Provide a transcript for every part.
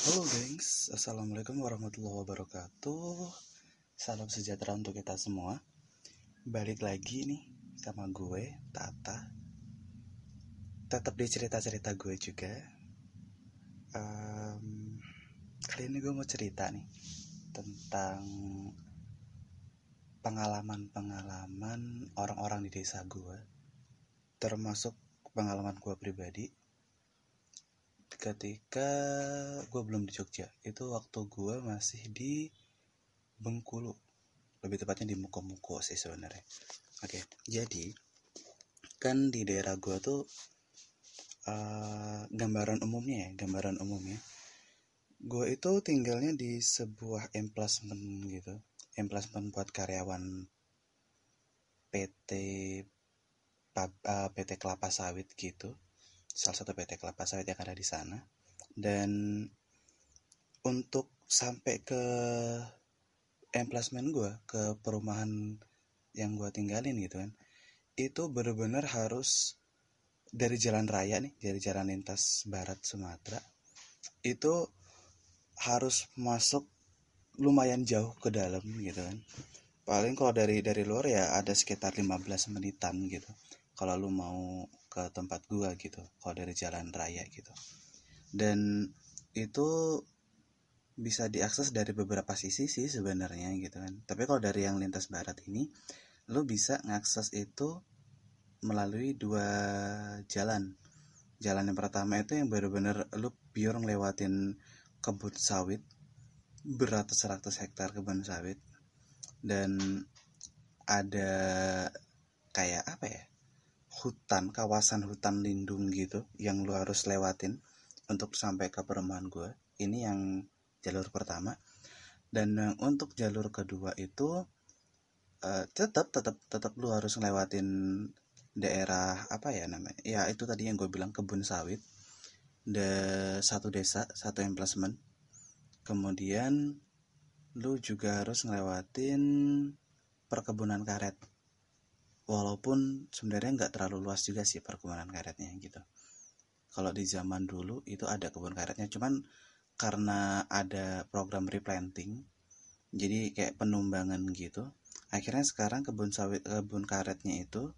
Halo gengs, Assalamualaikum warahmatullahi wabarakatuh. Salam sejahtera untuk kita semua. Balik lagi nih sama gue, Tata. Tetap di cerita-cerita gue juga. Um, Kali ini gue mau cerita nih Tentang pengalaman-pengalaman orang-orang di desa gue Termasuk pengalaman gue pribadi ketika gue belum di Jogja itu waktu gue masih di Bengkulu. Lebih tepatnya di Muko-Muko sih sebenarnya. Oke jadi kan di daerah gue tuh uh, gambaran umumnya ya gambaran umumnya. Gue itu tinggalnya di sebuah emplasement gitu emplasement buat karyawan PT uh, eh, PT Kelapa Sawit gitu salah satu PT kelapa sawit yang ada di sana. Dan untuk sampai ke emplasmen gue ke perumahan yang gue tinggalin gitu kan itu bener-bener harus dari jalan raya nih dari jalan lintas barat Sumatera itu harus masuk lumayan jauh ke dalam gitu kan. Paling kalau dari dari luar ya ada sekitar 15 menitan gitu. Kalau lu mau ke tempat gua gitu kalau dari jalan raya gitu. Dan itu bisa diakses dari beberapa sisi sih sebenarnya gitu kan. Tapi kalau dari yang lintas barat ini lu bisa ngakses itu melalui dua jalan. Jalan yang pertama itu yang bener-bener lu pure ngelewatin kebun sawit beratus-ratus hektar kebun sawit dan ada kayak apa ya hutan kawasan hutan lindung gitu yang lu harus lewatin untuk sampai ke perumahan gue ini yang jalur pertama. Dan uh, untuk jalur kedua itu uh, tetap tetap tetap lu harus ngelewatin daerah apa ya namanya ya itu tadi yang gue bilang kebun sawit de satu desa satu emplasement kemudian lu juga harus ngelewatin perkebunan karet walaupun sebenarnya nggak terlalu luas juga sih perkebunan karetnya gitu. Kalau di zaman dulu itu ada kebun karetnya cuman karena ada program replanting jadi kayak penumbangan gitu akhirnya sekarang kebun sawit kebun karetnya itu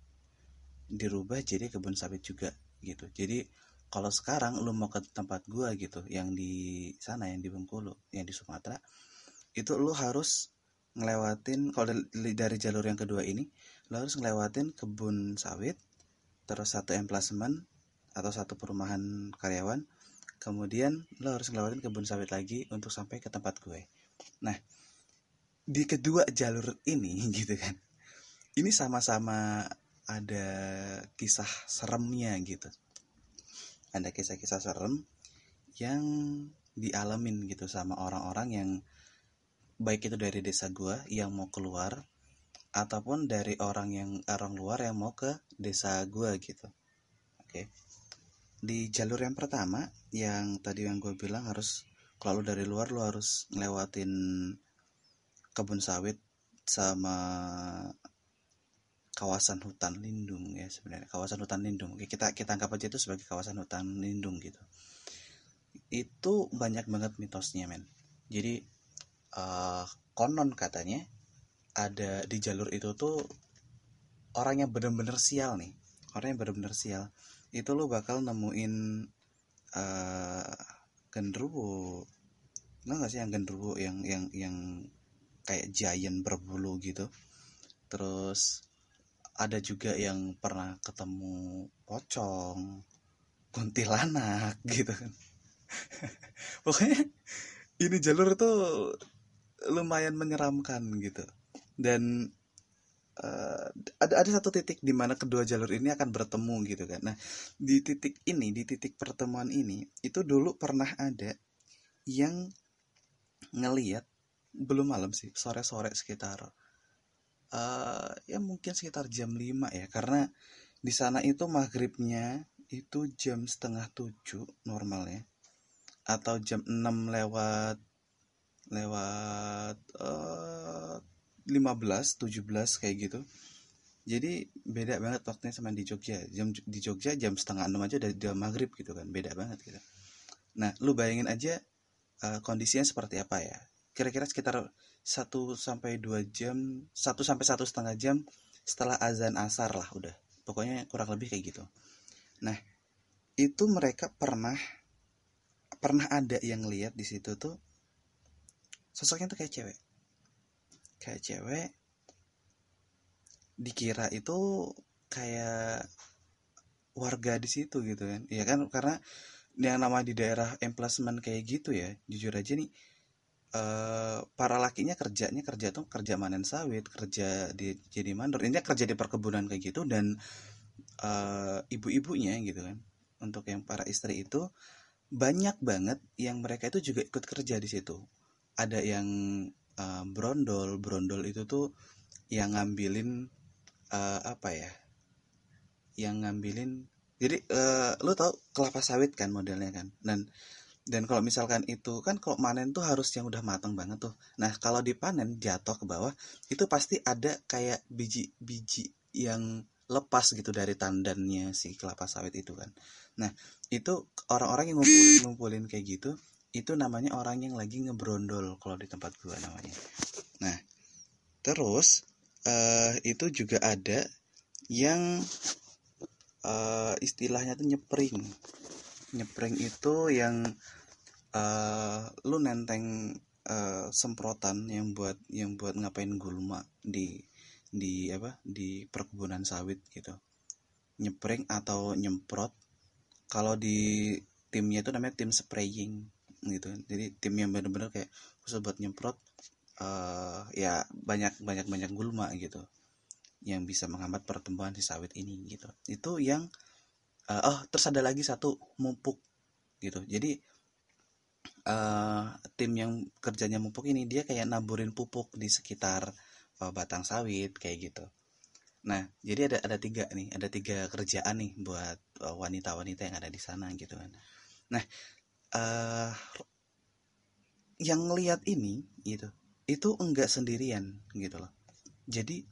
dirubah jadi kebun sawit juga gitu. Jadi kalau sekarang lu mau ke tempat gua gitu yang di sana yang di Bengkulu yang di Sumatera itu lu harus ngelewatin kalau dari jalur yang kedua ini lo harus ngelewatin kebun sawit terus satu emplasement atau satu perumahan karyawan kemudian lo harus ngelewatin kebun sawit lagi untuk sampai ke tempat gue. Nah di kedua jalur ini gitu kan ini sama-sama ada kisah seremnya gitu. Ada kisah-kisah serem yang dialamin gitu sama orang-orang yang baik itu dari desa gue yang mau keluar ataupun dari orang yang orang luar yang mau ke desa gue gitu. Oke. Di jalur yang pertama yang tadi yang gue bilang harus kalau dari luar lu harus ngelewatin kebun sawit sama kawasan hutan lindung ya sebenarnya kawasan hutan lindung. Oke kita kita anggap aja itu sebagai kawasan hutan lindung gitu. Itu banyak banget mitosnya men. Jadi uh, konon katanya ada di jalur itu tuh orang yang bener-bener sial nih. Orang yang bener-bener sial. Itu lo bakal nemuin uh, genderuwo. Nggak gak sih yang genderuwo yang yang yang kayak giant berbulu gitu. Terus ada juga yang pernah ketemu pocong kuntilanak gitu kan. Pokoknya ini jalur tuh lumayan menyeramkan gitu dan uh, ada ada satu titik di mana kedua jalur ini akan bertemu gitu kan. Nah, di titik ini, di titik pertemuan ini, itu dulu pernah ada yang ngeliat belum malam sih, sore-sore sekitar uh, ya mungkin sekitar jam 5 ya, karena di sana itu maghribnya itu jam setengah tujuh normalnya atau jam 6 lewat lewat uh, 15 17 kayak gitu. Jadi beda banget waktunya sama di Jogja. Jam di Jogja jam setengah enam aja udah, udah maghrib gitu kan. Beda banget gitu. Nah lu bayangin aja uh, kondisinya seperti apa ya? Kira-kira sekitar 1 sampai 2 jam 1 sampai satu setengah jam setelah azan asar lah udah. Pokoknya kurang lebih kayak gitu. Nah itu mereka pernah pernah ada yang lihat di situ tuh sosoknya tuh kayak cewek. Kayak cewek dikira itu kayak warga di situ gitu kan. Ya kan karena yang nama di daerah emplacement kayak gitu ya jujur aja nih Uh, para lakinya kerjanya kerja tuh kerja manen sawit kerja di jadi mandor. Ini kerja di perkebunan kayak gitu dan uh, ibu-ibunya gitu kan. Untuk yang para istri itu banyak banget yang mereka itu juga ikut kerja di situ ada yang uh, brondol brondol itu tuh yang ngambilin uh, apa ya yang ngambilin jadi uh, lu tau kelapa sawit kan modelnya kan? Dan dan kalau misalkan itu kan kalau manen tuh harus yang udah matang banget tuh. Nah kalau dipanen jatuh ke bawah itu pasti ada kayak biji-biji yang lepas gitu dari tandannya si kelapa sawit itu kan. Nah itu orang-orang yang ngumpulin ngumpulin kayak gitu itu namanya orang yang lagi ngebrondol kalau di tempat gua namanya. Nah terus uh, itu juga ada yang uh, istilahnya tuh nyepring. Nyepring itu yang uh, lu nenteng uh, semprotan yang buat yang buat ngapain gulma di di apa di perkebunan sawit gitu. Nyepring atau nyemprot. Kalau di timnya itu namanya tim spraying gitu. Jadi tim yang benar-benar kayak khusus buat nyemprot uh, ya banyak banyak banyak gulma gitu. Yang bisa menghambat pertumbuhan si sawit ini gitu. Itu yang uh, oh terus ada lagi satu mumpuk gitu. Jadi uh, tim yang kerjanya mumpuk ini dia kayak naburin pupuk di sekitar uh, batang sawit kayak gitu. Nah jadi ada ada tiga nih ada tiga kerjaan nih buat wanita-wanita uh, yang ada di sana gitu kan. Nah uh, yang lihat ini gitu itu enggak sendirian gitu loh. Jadi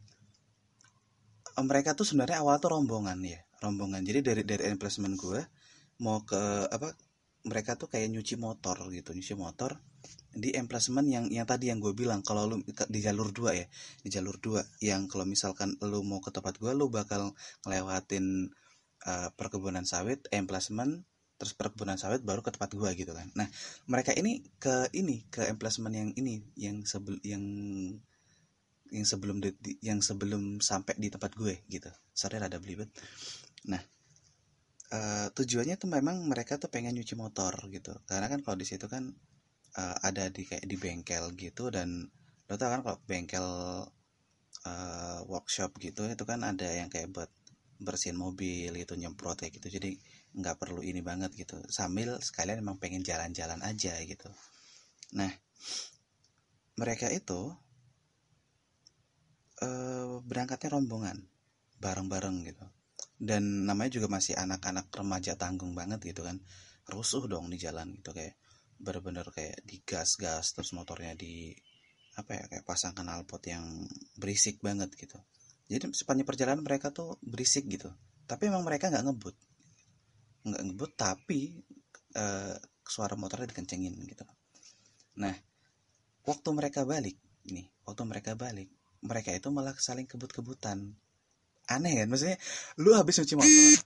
mereka tuh sebenarnya awal tuh rombongan ya rombongan. Jadi dari dari emplacement gue mau ke apa mereka tuh kayak nyuci motor gitu nyuci motor di emplacement yang yang tadi yang gue bilang kalau lu di jalur dua ya di jalur dua yang kalau misalkan lu mau ke tempat gue lu bakal ngelewatin uh, perkebunan sawit emplacement terus perkebunan sawit baru ke tempat gue gitu kan. Nah mereka ini ke ini ke emplacement yang ini yang sebel yang yang sebelum di, yang sebelum sampai di tempat gue gitu. Sorry rada belibet. Nah uh, tujuannya tuh memang mereka tuh pengen nyuci motor gitu. Karena kan kalau di situ kan uh, ada di kayak di bengkel gitu dan lo tau kan kalau bengkel uh, workshop gitu itu kan ada yang kayak buat bersihin mobil itu nyemprot kayak gitu. Jadi nggak perlu ini banget gitu. Sambil sekalian emang pengen jalan-jalan aja gitu. Nah mereka itu uh, berangkatnya rombongan bareng-bareng gitu. Dan namanya juga masih anak-anak remaja tanggung banget gitu kan. Rusuh dong di jalan gitu kayak bener-bener kayak digas-gas terus motornya di apa ya kayak pasang knalpot yang berisik banget gitu. Jadi sepanjang perjalanan mereka tuh berisik gitu. Tapi emang mereka nggak ngebut nggak ngebut tapi uh, suara motornya dikencengin gitu. Nah waktu mereka balik nih waktu mereka balik mereka itu malah saling kebut-kebutan. Aneh kan? Maksudnya lu habis cuci motor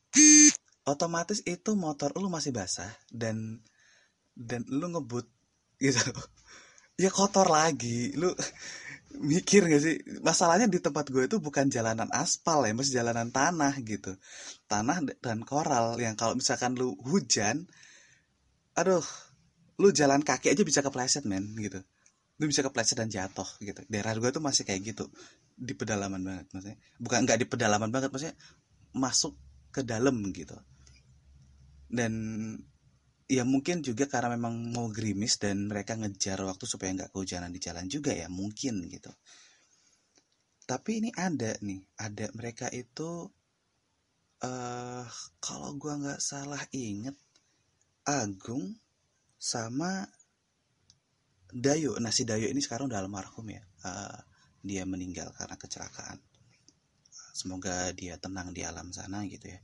otomatis itu motor lu masih basah dan dan lu ngebut gitu. Ya kotor lagi lu mikir gak sih? Masalahnya di tempat gue itu bukan jalanan aspal ya masih jalanan tanah gitu. Tanah dan koral yang kalau misalkan lu hujan aduh lu jalan kaki aja bisa kepleset men gitu. Lu bisa kepleset dan jatuh gitu. Daerah gue tuh masih kayak gitu di pedalaman banget maksudnya. Bukan nggak di pedalaman banget maksudnya masuk ke dalam gitu. Dan ya mungkin juga karena memang mau gerimis dan mereka ngejar waktu supaya nggak kehujanan di jalan juga ya mungkin gitu. Tapi ini ada nih ada mereka itu uh, kalau gua nggak salah inget Agung sama Dayo. Nah si Dayo ini sekarang udah almarhum ya uh, dia meninggal karena kecelakaan. Semoga dia tenang di alam sana gitu ya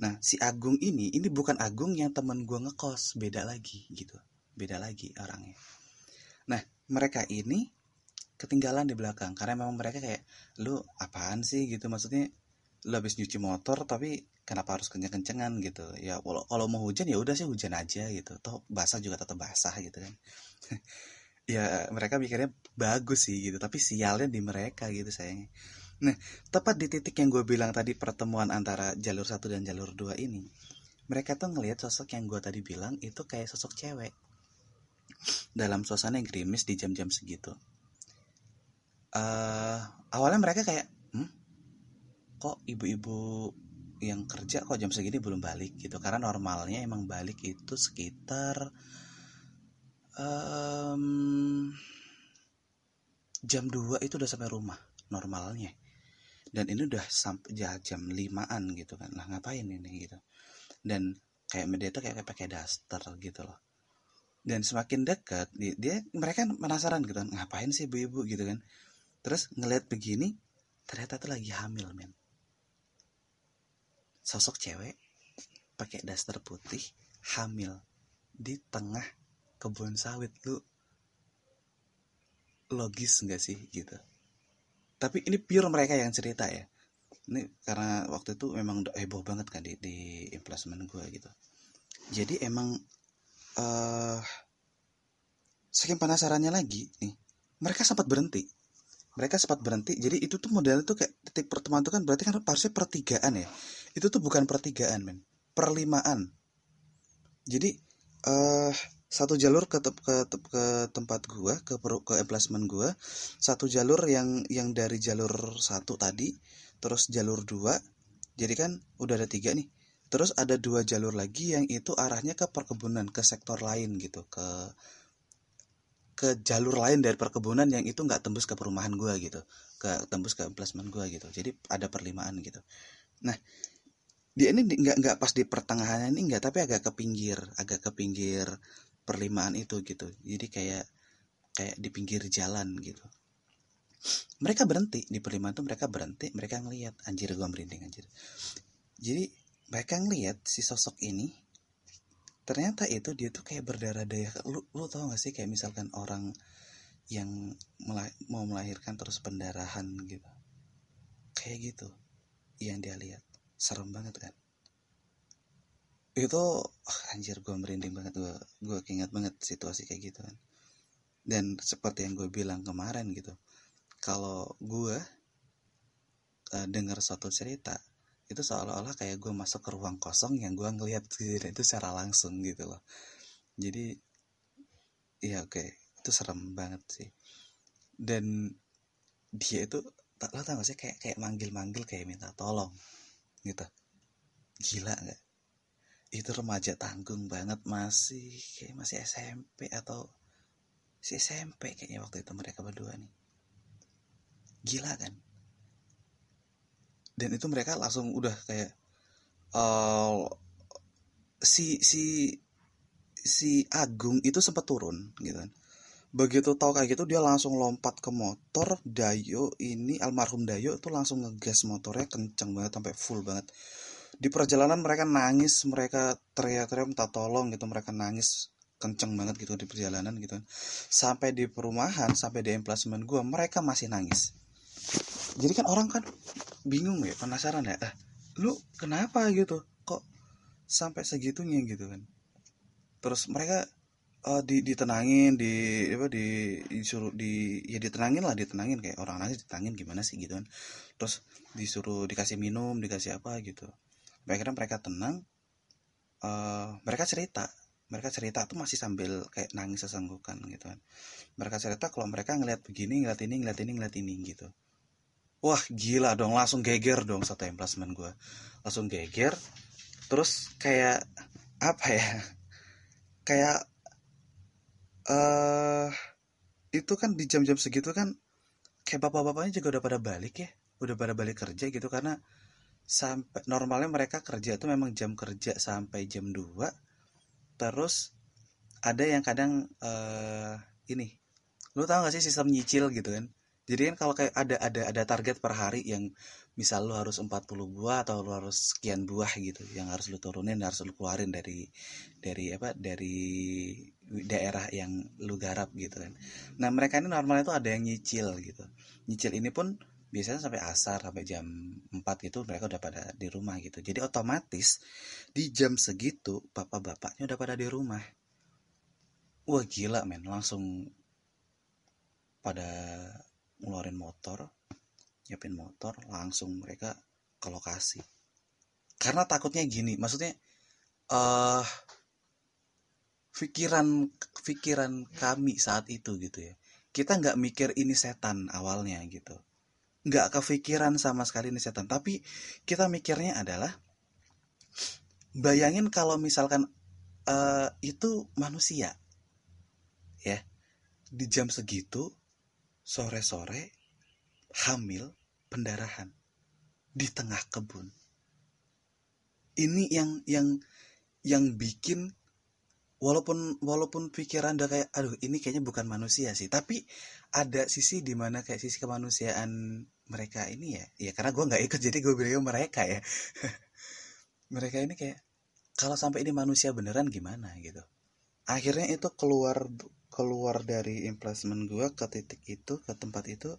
nah si Agung ini ini bukan Agung yang temen gue ngekos beda lagi gitu. Beda lagi orangnya. Nah mereka ini ketinggalan di belakang karena memang mereka kayak lu apaan sih? gitu. Maksudnya lu habis nyuci motor tapi kenapa harus kenceng-kencengan? gitu. Ya kalau kalau mau hujan ya udah sih hujan aja gitu. Toh basah juga tetap basah gitu kan. Ya mereka mikirnya bagus sih gitu. Tapi sialnya di mereka gitu sayangnya nah tepat di titik yang gue bilang tadi pertemuan antara jalur satu dan jalur dua ini mereka tuh ngelihat sosok yang gue tadi bilang itu kayak sosok cewek. Dalam suasana yang gerimis di jam-jam segitu. Uh, awalnya mereka kayak hmm, kok ibu-ibu yang kerja kok jam segini belum balik? Gitu. Karena normalnya emang balik itu sekitar um, jam 2 itu udah sampai rumah normalnya dan ini udah sampai jam limaan gitu kan. Lah ngapain ini gitu. Dan kayak media itu kayak pakai daster gitu loh. Dan semakin dekat dia, dia mereka penasaran gitu ngapain sih ibu-ibu gitu kan. Terus ngeliat begini ternyata tuh lagi hamil men. Sosok cewek pakai daster putih hamil di tengah kebun sawit. Lu logis nggak sih gitu tapi ini pure mereka yang cerita ya. Ini karena waktu itu memang heboh banget kan di, di gue gitu. Jadi emang uh, saking penasarannya lagi nih mereka sempat berhenti. Mereka sempat berhenti. Jadi itu tuh modelnya tuh kayak titik pertemuan itu kan berarti kan harusnya pertigaan ya. Itu tuh bukan pertigaan men. Perlimaan. Jadi uh, satu jalur ke te ke, te ke tempat gua ke ke emplacement gua. Satu jalur yang yang dari jalur satu tadi terus jalur dua. Jadi kan udah ada tiga nih. Terus ada dua jalur lagi yang itu arahnya ke perkebunan ke sektor lain gitu ke ke jalur lain dari perkebunan yang itu nggak tembus ke perumahan gua gitu ke tembus ke emplacement gua gitu. Jadi ada perlimaan gitu. Nah dia ini nggak nggak pas di pertengahan ini nggak tapi agak ke pinggir agak ke pinggir perlimaan itu gitu. Jadi kayak kayak di pinggir jalan gitu. Mereka berhenti di perlimaan itu mereka berhenti mereka ngelihat anjir gua merinding anjir. Jadi mereka ngelihat si sosok ini ternyata itu dia tuh kayak berdarah daya. Lu lu tau gak sih kayak misalkan orang yang mau melahirkan terus pendarahan gitu. Kayak gitu yang dia lihat. Serem banget kan itu oh, anjir gue merinding banget. Gue gue ingat banget situasi kayak gitu kan. Dan seperti yang gue bilang kemarin gitu kalau gue uh, dengar suatu cerita itu seolah-olah kayak gue masuk ke ruang kosong yang gue ngelihat itu secara langsung gitu loh. Jadi iya oke okay, itu serem banget sih. Dan dia itu tak lo tau gak sih kayak kayak manggil-manggil kayak minta tolong gitu. Gila nggak itu remaja tanggung banget masih kayak masih SMP atau si SMP kayaknya waktu itu mereka berdua nih. Gila kan? Dan itu mereka langsung udah kayak uh, si si si Agung itu sempat turun gitu kan. Begitu tahu kayak gitu dia langsung lompat ke motor Dayo ini almarhum Dayo itu langsung ngegas motornya kenceng banget sampai full banget di perjalanan mereka nangis mereka teriak-teriak minta tolong gitu mereka nangis kenceng banget gitu di perjalanan gitu. Sampai di perumahan sampai di emplacement gue mereka masih nangis. Jadi kan orang kan bingung ya penasaran ya eh, lu kenapa gitu? Kok sampai segitunya gitu kan? Terus mereka uh, di ditenangin di apa di disuruh di ya ditenangin lah ditenangin. Kayak orang nangis ditenangin gimana sih gitu kan. Terus disuruh dikasih minum dikasih apa gitu akhirnya mereka tenang uh, mereka cerita. Mereka cerita tuh masih sambil kayak nangis sesenggukan gitu kan. Mereka cerita kalau mereka ngeliat begini ngeliat ini ngeliat ini ngeliat ini gitu. Wah gila dong langsung geger dong satu emplacement gue langsung geger terus kayak apa ya kayak uh, itu kan di jam-jam segitu kan kayak bapak-bapaknya juga udah pada balik ya udah pada balik kerja gitu karena sampai normalnya mereka kerja itu memang jam kerja sampai jam 2 terus ada yang kadang uh, ini lu tau gak sih sistem nyicil gitu kan? Jadi kan kalau kayak ada ada ada target per hari yang misal lu harus 40 buah atau lu harus sekian buah gitu yang harus lu turunin harus lu keluarin dari dari apa dari daerah yang lu garap gitu kan. Nah mereka ini normalnya tuh ada yang nyicil gitu. Nyicil ini pun biasanya sampai asar sampai jam 4 gitu mereka udah pada di rumah gitu. Jadi otomatis di jam segitu bapak-bapaknya udah pada di rumah. Wah gila men. Langsung pada ngeluarin motor nyiapin motor langsung mereka ke lokasi. Karena takutnya gini maksudnya uh, pikiran pikiran kami saat itu gitu ya. Kita nggak mikir ini setan awalnya gitu nggak kepikiran sama sekali ini setan. Tapi kita mikirnya adalah bayangin kalau misalkan uh, itu manusia ya. Di jam segitu sore-sore hamil pendarahan di tengah kebun. Ini yang yang yang bikin walaupun walaupun pikiran udah kayak aduh ini kayaknya bukan manusia sih. Tapi ada sisi di mana kayak sisi kemanusiaan mereka ini ya ya karena gue nggak ikut jadi gue bilang mereka ya. Mereka ini kayak kalau sampai ini manusia beneran gimana? gitu. Akhirnya itu keluar keluar dari emplacement gue ke titik itu ke tempat itu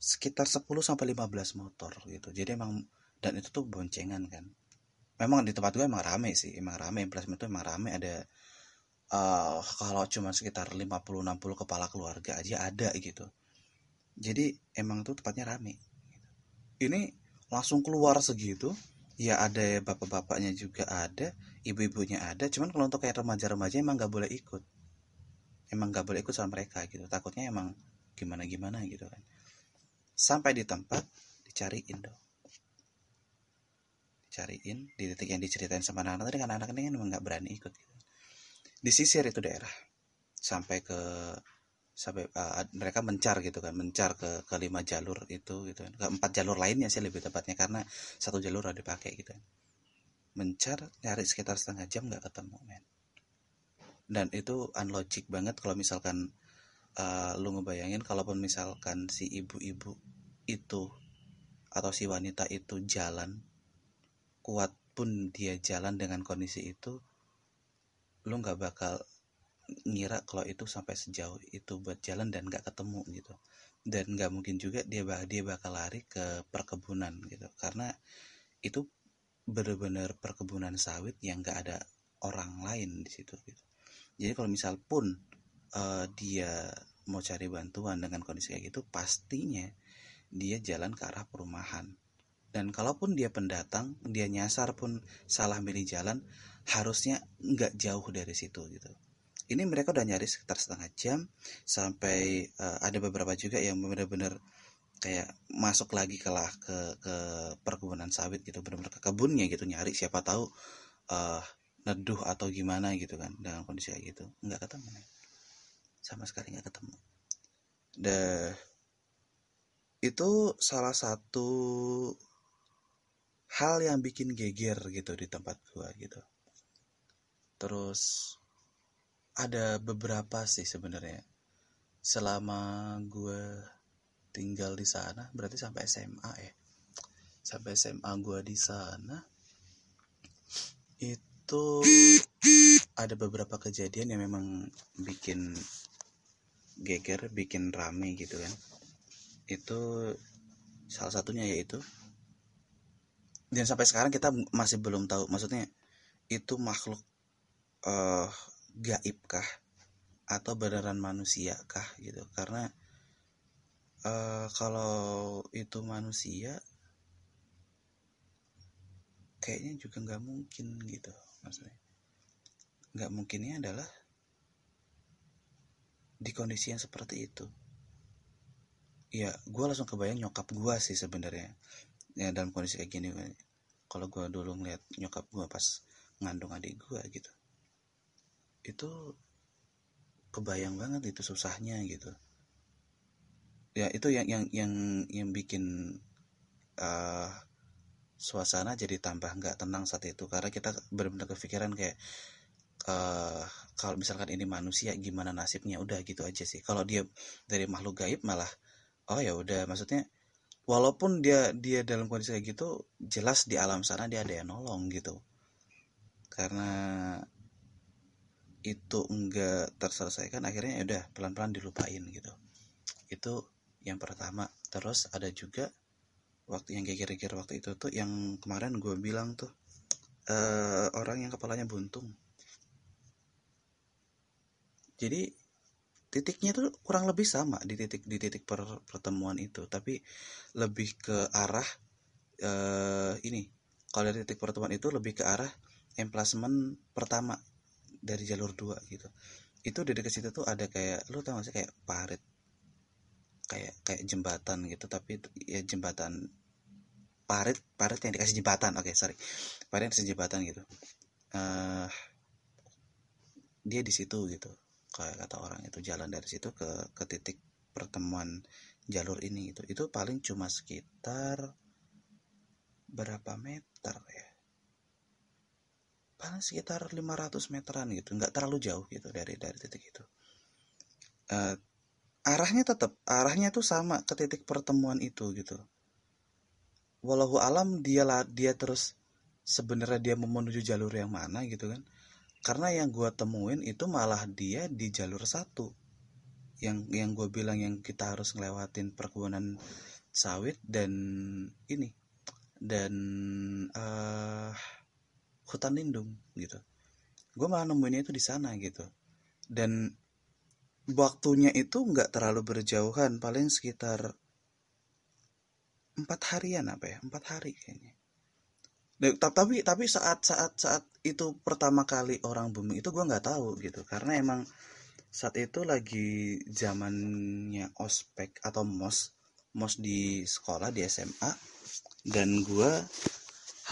sekitar 10 sampai 15 motor gitu. Jadi emang dan itu tuh boncengan kan. Memang di tempat gue emang rame sih emang rame emplacement itu emang rame ada uh, kalau cuma sekitar 50-60 kepala keluarga aja ada gitu. Jadi emang tuh tempatnya rame ini langsung keluar segitu ya ada bapak-bapaknya juga ada ibu-ibunya ada cuman kalau untuk kayak remaja-remaja emang nggak boleh ikut. Emang nggak boleh ikut sama mereka gitu. Takutnya emang gimana gimana gitu kan. Sampai di tempat dicariin dong. Dicariin di titik yang diceritain sama anak-anak. Tadi kan anak-anak ini kan emang nggak berani ikut gitu disisir itu daerah sampai ke sampai uh, mereka mencar gitu kan mencar ke ke lima jalur itu gitu kan. Ke empat jalur lainnya sih lebih tepatnya karena satu jalur ada dipakai gitu. Kan mencar nyari sekitar setengah jam nggak ketemu men. Dan itu unlogic banget kalau misalkan uh, lu ngebayangin kalaupun misalkan si ibu-ibu itu atau si wanita itu jalan kuat pun dia jalan dengan kondisi itu lu nggak bakal ngira kalau itu sampai sejauh itu buat jalan dan nggak ketemu gitu. Dan nggak mungkin juga dia dia bakal lari ke perkebunan gitu. Karena itu benar-benar perkebunan sawit yang nggak ada orang lain di situ gitu. Jadi kalau misal pun uh, dia mau cari bantuan dengan kondisi kayak gitu pastinya dia jalan ke arah perumahan. Dan kalaupun dia pendatang dia nyasar pun salah milih jalan harusnya nggak jauh dari situ gitu. Ini mereka udah nyari sekitar setengah jam sampai uh, ada beberapa juga yang benar-benar kayak masuk lagi ke lah ke ke perkebunan sawit gitu benar-benar ke kebunnya gitu nyari siapa tahu uh, neduh atau gimana gitu kan dengan kondisi kayak gitu. Nggak ketemu sama sekali nggak ketemu. Deh itu salah satu hal yang bikin geger gitu di tempat gua gitu terus ada beberapa sih sebenarnya. Selama gue tinggal di sana berarti sampai SMA ya. Sampai SMA gue di sana itu ada beberapa kejadian yang memang bikin geger bikin rame gitu kan. Itu salah satunya yaitu dan sampai sekarang kita masih belum tahu. Maksudnya itu makhluk uh, gaib kah? Atau beneran manusia kah gitu? Karena uh, kalau itu manusia kayaknya juga nggak mungkin gitu maksudnya. Nggak mungkinnya adalah di kondisi yang seperti itu. Ya gue langsung kebayang nyokap gue sih sebenarnya ya dalam kondisi kayak gini. Kalau gue dulu ngeliat nyokap gue pas ngandung adik gue gitu itu kebayang banget itu susahnya gitu. Ya itu yang yang yang yang bikin uh, suasana jadi tambah nggak tenang saat itu. Karena kita benar-benar kepikiran kayak uh, kalau misalkan ini manusia gimana nasibnya? Udah gitu aja sih. Kalau dia dari makhluk gaib malah oh ya udah maksudnya walaupun dia dia dalam kondisi kayak gitu jelas di alam sana dia ada yang nolong gitu. Karena itu enggak terselesaikan akhirnya ya udah pelan-pelan dilupain gitu. Itu yang pertama. Terus ada juga waktu yang geger-geger waktu itu tuh yang kemarin gue bilang tuh uh, orang yang kepalanya buntung. Jadi titiknya tuh kurang lebih sama di titik di titik per, pertemuan itu. Tapi lebih ke arah uh, ini. Kalau dari titik pertemuan itu lebih ke arah emplacement pertama dari jalur dua gitu. Itu di dekat situ tuh ada kayak lu tau gak sih kayak parit? Kayak kayak jembatan gitu tapi ya jembatan parit parit yang dikasih jembatan oke okay, sorry. Parit yang dikasih jembatan gitu. Uh, dia di situ gitu kayak kata orang itu jalan dari situ ke ke titik pertemuan jalur ini gitu. Itu paling cuma sekitar berapa meter ya paling sekitar 500 meteran gitu nggak terlalu jauh gitu dari dari titik itu. Uh, arahnya tetap arahnya tuh sama ke titik pertemuan itu gitu. Walau alam dia lah dia terus sebenarnya dia mau menuju jalur yang mana gitu kan. Karena yang gue temuin itu malah dia di jalur satu. Yang yang gue bilang yang kita harus ngelewatin perkebunan sawit dan ini dan uh, hutan lindung gitu. Gue malah nemuin itu di sana gitu. Dan waktunya itu nggak terlalu berjauhan paling sekitar empat harian apa ya empat hari kayaknya. Tapi tapi saat saat saat itu pertama kali orang bumi itu gue nggak tahu gitu. Karena emang saat itu lagi zamannya ospek atau mos mos di sekolah di SMA dan gue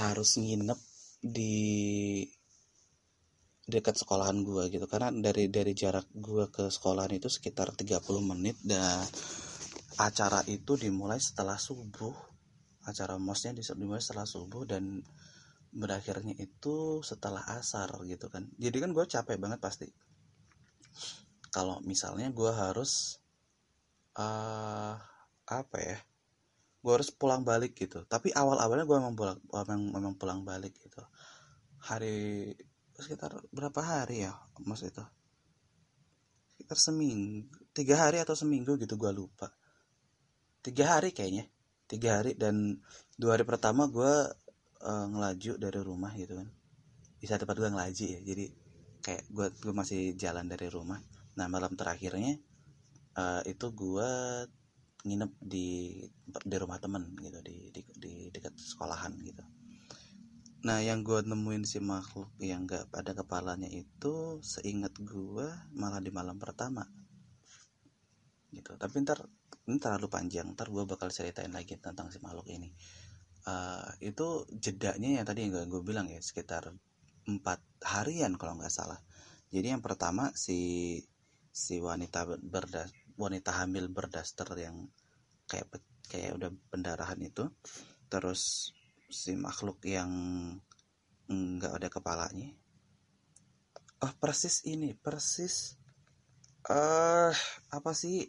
harus nginep di dekat sekolahan gue gitu. Karena dari dari jarak gue ke sekolahan itu sekitar 30 menit dan acara itu dimulai setelah subuh. Acara mosnya dimulai setelah subuh dan berakhirnya itu setelah asar gitu kan. Jadi kan gue capek banget pasti. Kalau misalnya gue harus uh, apa ya gue harus pulang balik gitu. Tapi awal awalnya gue memang pulang memang, memang pulang balik gitu. Hari sekitar berapa hari ya mas itu? Sekitar seminggu tiga hari atau seminggu gitu gue lupa. Tiga hari kayaknya tiga hari. Dan dua hari pertama gue uh, ngelaju dari rumah gitu kan. Bisa tempat gue ngelaju ya jadi kayak gue gue masih jalan dari rumah. Nah malam terakhirnya uh, itu gue nginep di di rumah temen gitu di di, di dekat sekolahan gitu. Nah yang gue nemuin si makhluk yang gak ada kepalanya itu seingat gue malah di malam pertama. Gitu. Tapi ntar ini terlalu panjang ntar gue bakal ceritain lagi tentang si makhluk ini. Uh, itu jedanya yang tadi yang gue bilang ya sekitar empat harian kalau nggak salah. Jadi yang pertama si si wanita berdas wanita hamil berdaster yang kayak kayak udah pendarahan itu. Terus si makhluk yang nggak ada kepalanya. Oh persis ini persis eh uh, apa sih?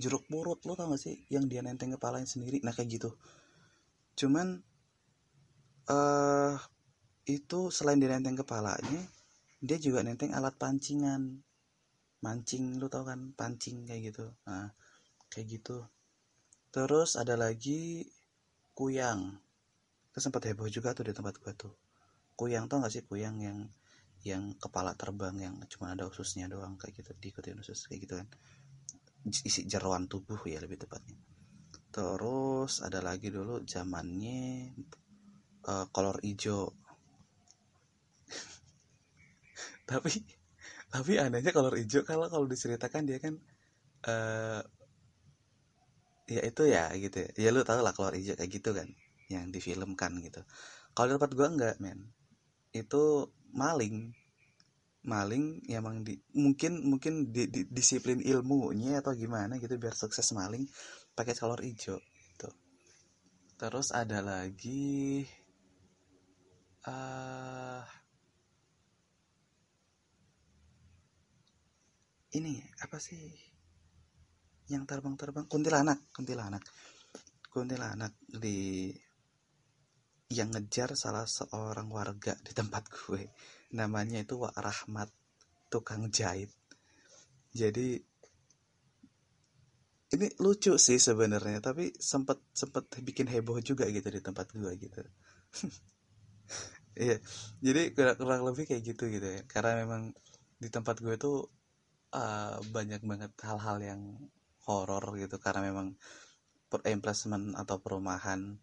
Jeruk purut lo tau gak sih? Yang dia nenteng kepalanya sendiri. Nah kayak gitu. Cuman eh uh, itu selain dia nenteng kepalanya dia juga nenteng alat pancingan mancing lu tau kan? Pancing kayak gitu. Nah kayak gitu. Terus ada lagi kuyang. Itu sempat heboh juga tuh di tempat gua tuh. Kuyang tau gak sih? Kuyang yang yang kepala terbang yang cuma ada ususnya doang kayak gitu diikutin usus kayak gitu kan. Isi jeruan tubuh ya lebih tepatnya. Terus ada lagi dulu zamannya uh, kolor hijau. Tapi tapi anehnya kolor hijau kalau kalau diceritakan dia kan uh, ya itu ya gitu ya, ya lu tau lah kolor hijau kayak gitu kan yang difilmkan gitu. Kalau di tempat gua enggak men. Itu maling. Maling ya emang di mungkin mungkin di, di, disiplin ilmunya atau gimana gitu biar sukses maling pakai kolor hijau gitu. Terus ada lagi uh, ini apa sih? Yang terbang-terbang kuntilanak kuntilanak. Kuntilanak di yang ngejar salah seorang warga di tempat gue. Namanya itu Wak Rahmat tukang jahit. Jadi ini lucu sih sebenarnya tapi sempet sempet bikin heboh juga gitu di tempat gue gitu. Iya jadi kurang, kurang lebih kayak gitu gitu ya. Karena memang di tempat gue tuh uh, banyak banget hal-hal yang horor gitu karena memang emplacement atau perumahan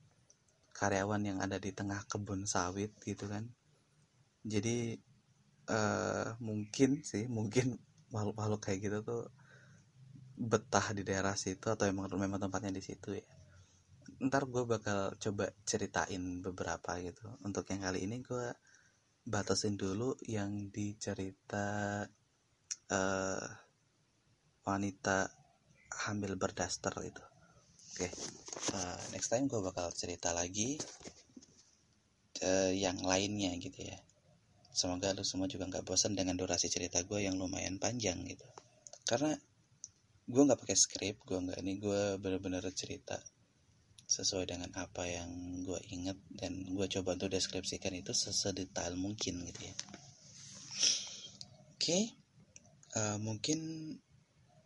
karyawan yang ada di tengah kebun sawit gitu kan. Jadi uh, mungkin sih mungkin makhluk-makhluk kayak gitu tuh betah di daerah situ atau emang memang tempatnya di situ ya. Ntar gue bakal coba ceritain beberapa gitu. Untuk yang kali ini gue batasin dulu yang di cerita uh, wanita hamil berdaster itu oke okay. uh, eh, next time gue bakal cerita lagi uh, yang lainnya gitu ya semoga lu semua juga nggak bosan dengan durasi cerita gue yang lumayan panjang gitu karena gue nggak pakai skrip gue nggak ini gue bener-bener cerita sesuai dengan apa yang gue inget dan gue coba untuk deskripsikan itu sesedetail mungkin gitu ya oke okay. Uh, mungkin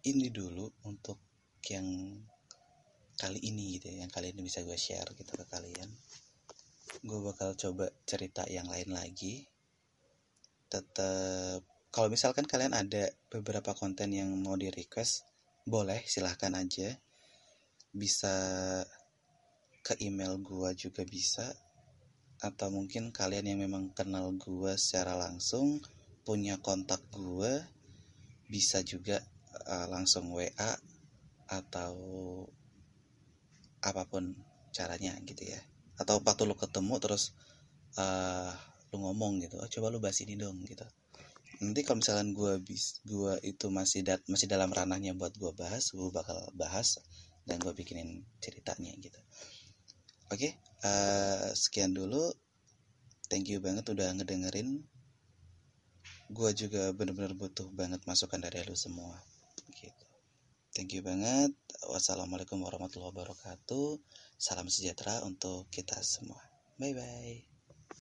ini dulu untuk yang kali ini gitu ya yang kali ini bisa gue share gitu ke kalian. Gue bakal coba cerita yang lain lagi. Tetap kalau misalkan kalian ada beberapa konten yang mau di request boleh silahkan aja. Bisa ke email gue juga bisa. Atau mungkin kalian yang memang kenal gue secara langsung punya kontak gue bisa juga uh, langsung WA atau apa pun caranya gitu ya. Atau waktu lu ketemu terus uh, lu ngomong gitu oh, coba lu bahas ini dong gitu. Nanti kalau misalnya gue bis gue itu masih dat masih dalam ranahnya buat gue bahas gue bakal bahas dan gue bikinin ceritanya gitu. Oke okay, uh, eh, sekian dulu. Thank you banget udah ngedengerin gue juga bener-bener butuh banget masukan dari lu semua Thank you banget. Wassalamualaikum warahmatullahi wabarakatuh. Salam sejahtera untuk kita semua. Bye bye.